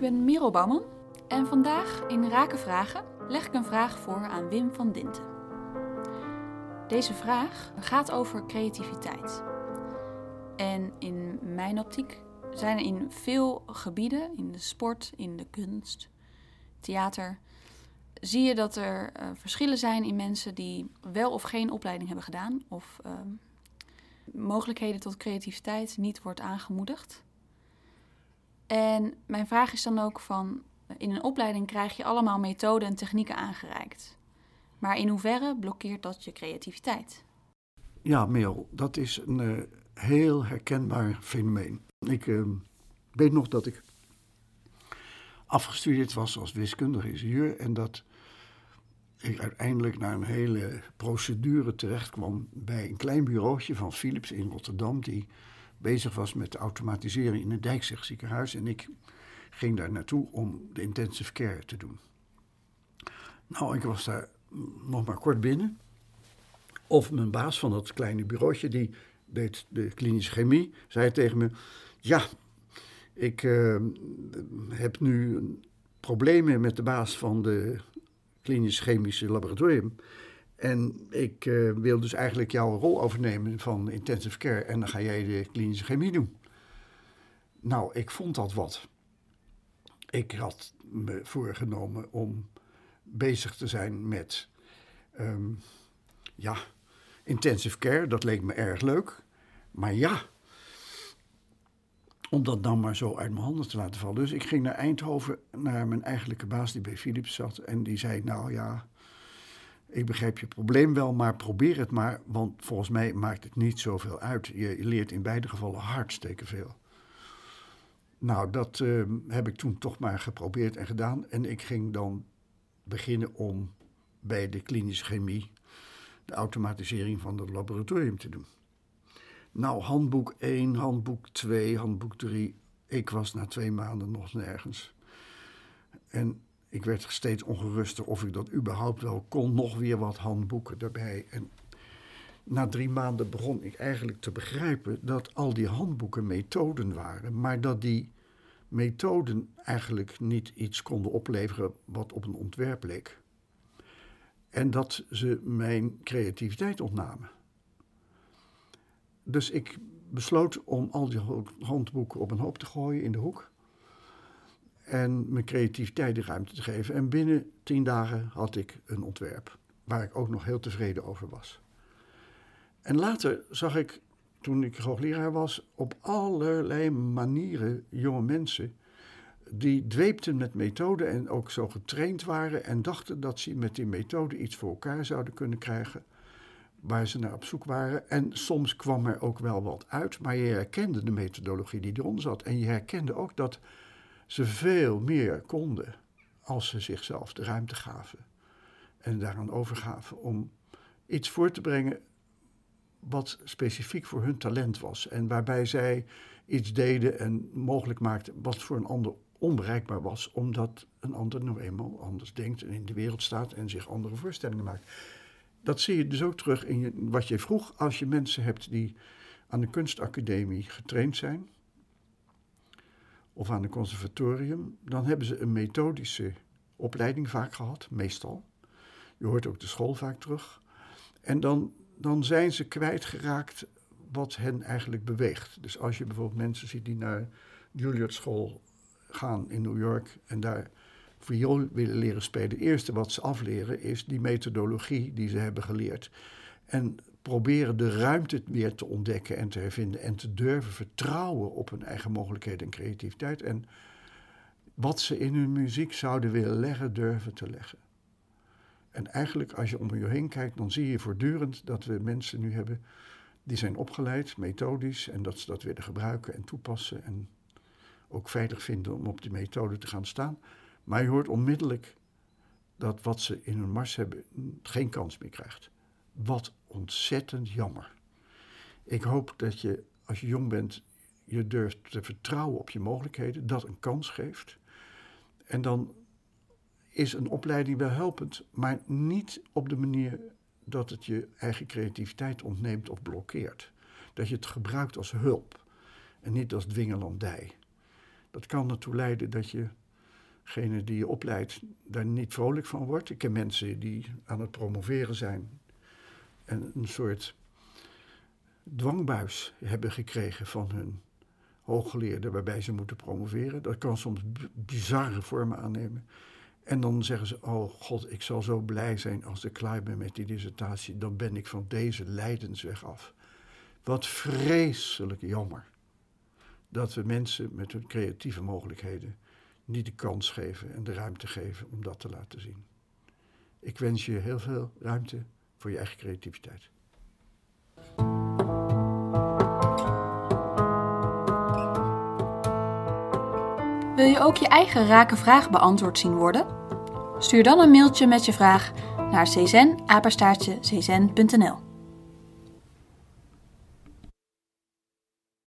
Merel Bouwman en vandaag in Raken Vragen leg ik een vraag voor aan Wim van Dinten. Deze vraag gaat over creativiteit. En in mijn optiek zijn er in veel gebieden, in de sport, in de kunst, theater, zie je dat er uh, verschillen zijn in mensen die wel of geen opleiding hebben gedaan of uh, mogelijkheden tot creativiteit niet wordt aangemoedigd. En mijn vraag is dan ook van, in een opleiding krijg je allemaal methoden en technieken aangereikt. Maar in hoeverre blokkeert dat je creativiteit? Ja, Meel, dat is een uh, heel herkenbaar fenomeen. Ik uh, weet nog dat ik afgestudeerd was als wiskundige ingenieur en dat ik uiteindelijk naar een hele procedure terecht kwam bij een klein bureautje van Philips in Rotterdam, die bezig was met automatisering in het Dijkzicht ziekenhuis. En ik ging daar naartoe om de intensive care te doen. Nou, ik was daar nog maar kort binnen. Of mijn baas van dat kleine bureautje, die deed de klinische chemie, zei tegen me: Ja, ik uh, heb nu problemen met de baas van de klinisch chemische laboratorium. En ik uh, wil dus eigenlijk jouw rol overnemen van intensive care en dan ga jij de klinische chemie doen. Nou, ik vond dat wat. Ik had me voorgenomen om bezig te zijn met um, ja, intensive care. Dat leek me erg leuk. Maar ja, om dat dan maar zo uit mijn handen te laten vallen. Dus ik ging naar Eindhoven, naar mijn eigenlijke baas die bij Philips zat. En die zei, nou ja, ik begrijp je probleem wel, maar probeer het maar. Want volgens mij maakt het niet zoveel uit. Je leert in beide gevallen hartstikke veel. Nou, dat uh, heb ik toen toch maar geprobeerd en gedaan. En ik ging dan beginnen om bij de klinische chemie de automatisering van het laboratorium te doen. Nou, handboek 1, handboek 2, handboek 3. Ik was na twee maanden nog nergens. En ik werd steeds ongeruster of ik dat überhaupt wel kon. Nog weer wat handboeken erbij. En na drie maanden begon ik eigenlijk te begrijpen dat al die handboeken methoden waren, maar dat die methoden eigenlijk niet iets konden opleveren wat op een ontwerp leek. En dat ze mijn creativiteit ontnamen. Dus ik besloot om al die handboeken op een hoop te gooien in de hoek. En mijn creativiteit de ruimte te geven. En binnen tien dagen had ik een ontwerp. Waar ik ook nog heel tevreden over was. En later zag ik, toen ik hoogleraar was, op allerlei manieren jonge mensen. die dweepten met methoden en ook zo getraind waren. en dachten dat ze met die methode iets voor elkaar zouden kunnen krijgen waar ze naar op zoek waren. En soms kwam er ook wel wat uit, maar je herkende de methodologie die eronder zat. En je herkende ook dat ze veel meer konden als ze zichzelf de ruimte gaven. En daaraan overgaven om iets voor te brengen wat specifiek voor hun talent was. En waarbij zij iets deden en mogelijk maakten wat voor een ander onbereikbaar was, omdat een ander nou eenmaal anders denkt en in de wereld staat en zich andere voorstellingen maakt dat zie je dus ook terug in wat je vroeg. Als je mensen hebt die aan de kunstacademie getraind zijn, of aan een conservatorium, dan hebben ze een methodische opleiding vaak gehad, meestal. Je hoort ook de school vaak terug. En dan, dan zijn ze kwijtgeraakt wat hen eigenlijk beweegt. Dus als je bijvoorbeeld mensen ziet die naar Juilliard School gaan in New York en daar viool willen leren spelen, het eerste wat ze afleren is die methodologie die ze hebben geleerd. En proberen de ruimte weer te ontdekken en te hervinden en te durven vertrouwen op hun eigen mogelijkheden en creativiteit. En wat ze in hun muziek zouden willen leggen, durven te leggen. En eigenlijk, als je om je heen kijkt, dan zie je voortdurend dat we mensen nu hebben die zijn opgeleid, methodisch, en dat ze dat willen gebruiken en toepassen en ook veilig vinden om op die methode te gaan staan. Maar je hoort onmiddellijk dat wat ze in hun mars hebben geen kans meer krijgt. Wat ontzettend jammer. Ik hoop dat je, als je jong bent, je durft te vertrouwen op je mogelijkheden, dat een kans geeft. En dan is een opleiding wel helpend, maar niet op de manier dat het je eigen creativiteit ontneemt of blokkeert. Dat je het gebruikt als hulp en niet als dwingelandij. Dat kan ertoe leiden dat je degene die je opleidt daar niet vrolijk van wordt. Ik ken mensen die aan het promoveren zijn en een soort dwangbuis hebben gekregen van hun hooggeleerden waarbij ze moeten promoveren. Dat kan soms bizarre vormen aannemen. En dan zeggen ze, oh god, ik zal zo blij zijn als ik klaar ben met die dissertatie. Dan ben ik van deze lijdensweg af. Wat vreselijk jammer dat we mensen met hun creatieve mogelijkheden niet de kans geven en de ruimte geven om dat te laten zien. Ik wens je heel veel ruimte voor je eigen creativiteit. Wil je ook je eigen rake vraag beantwoord zien worden? Stuur dan een mailtje met je vraag naar czen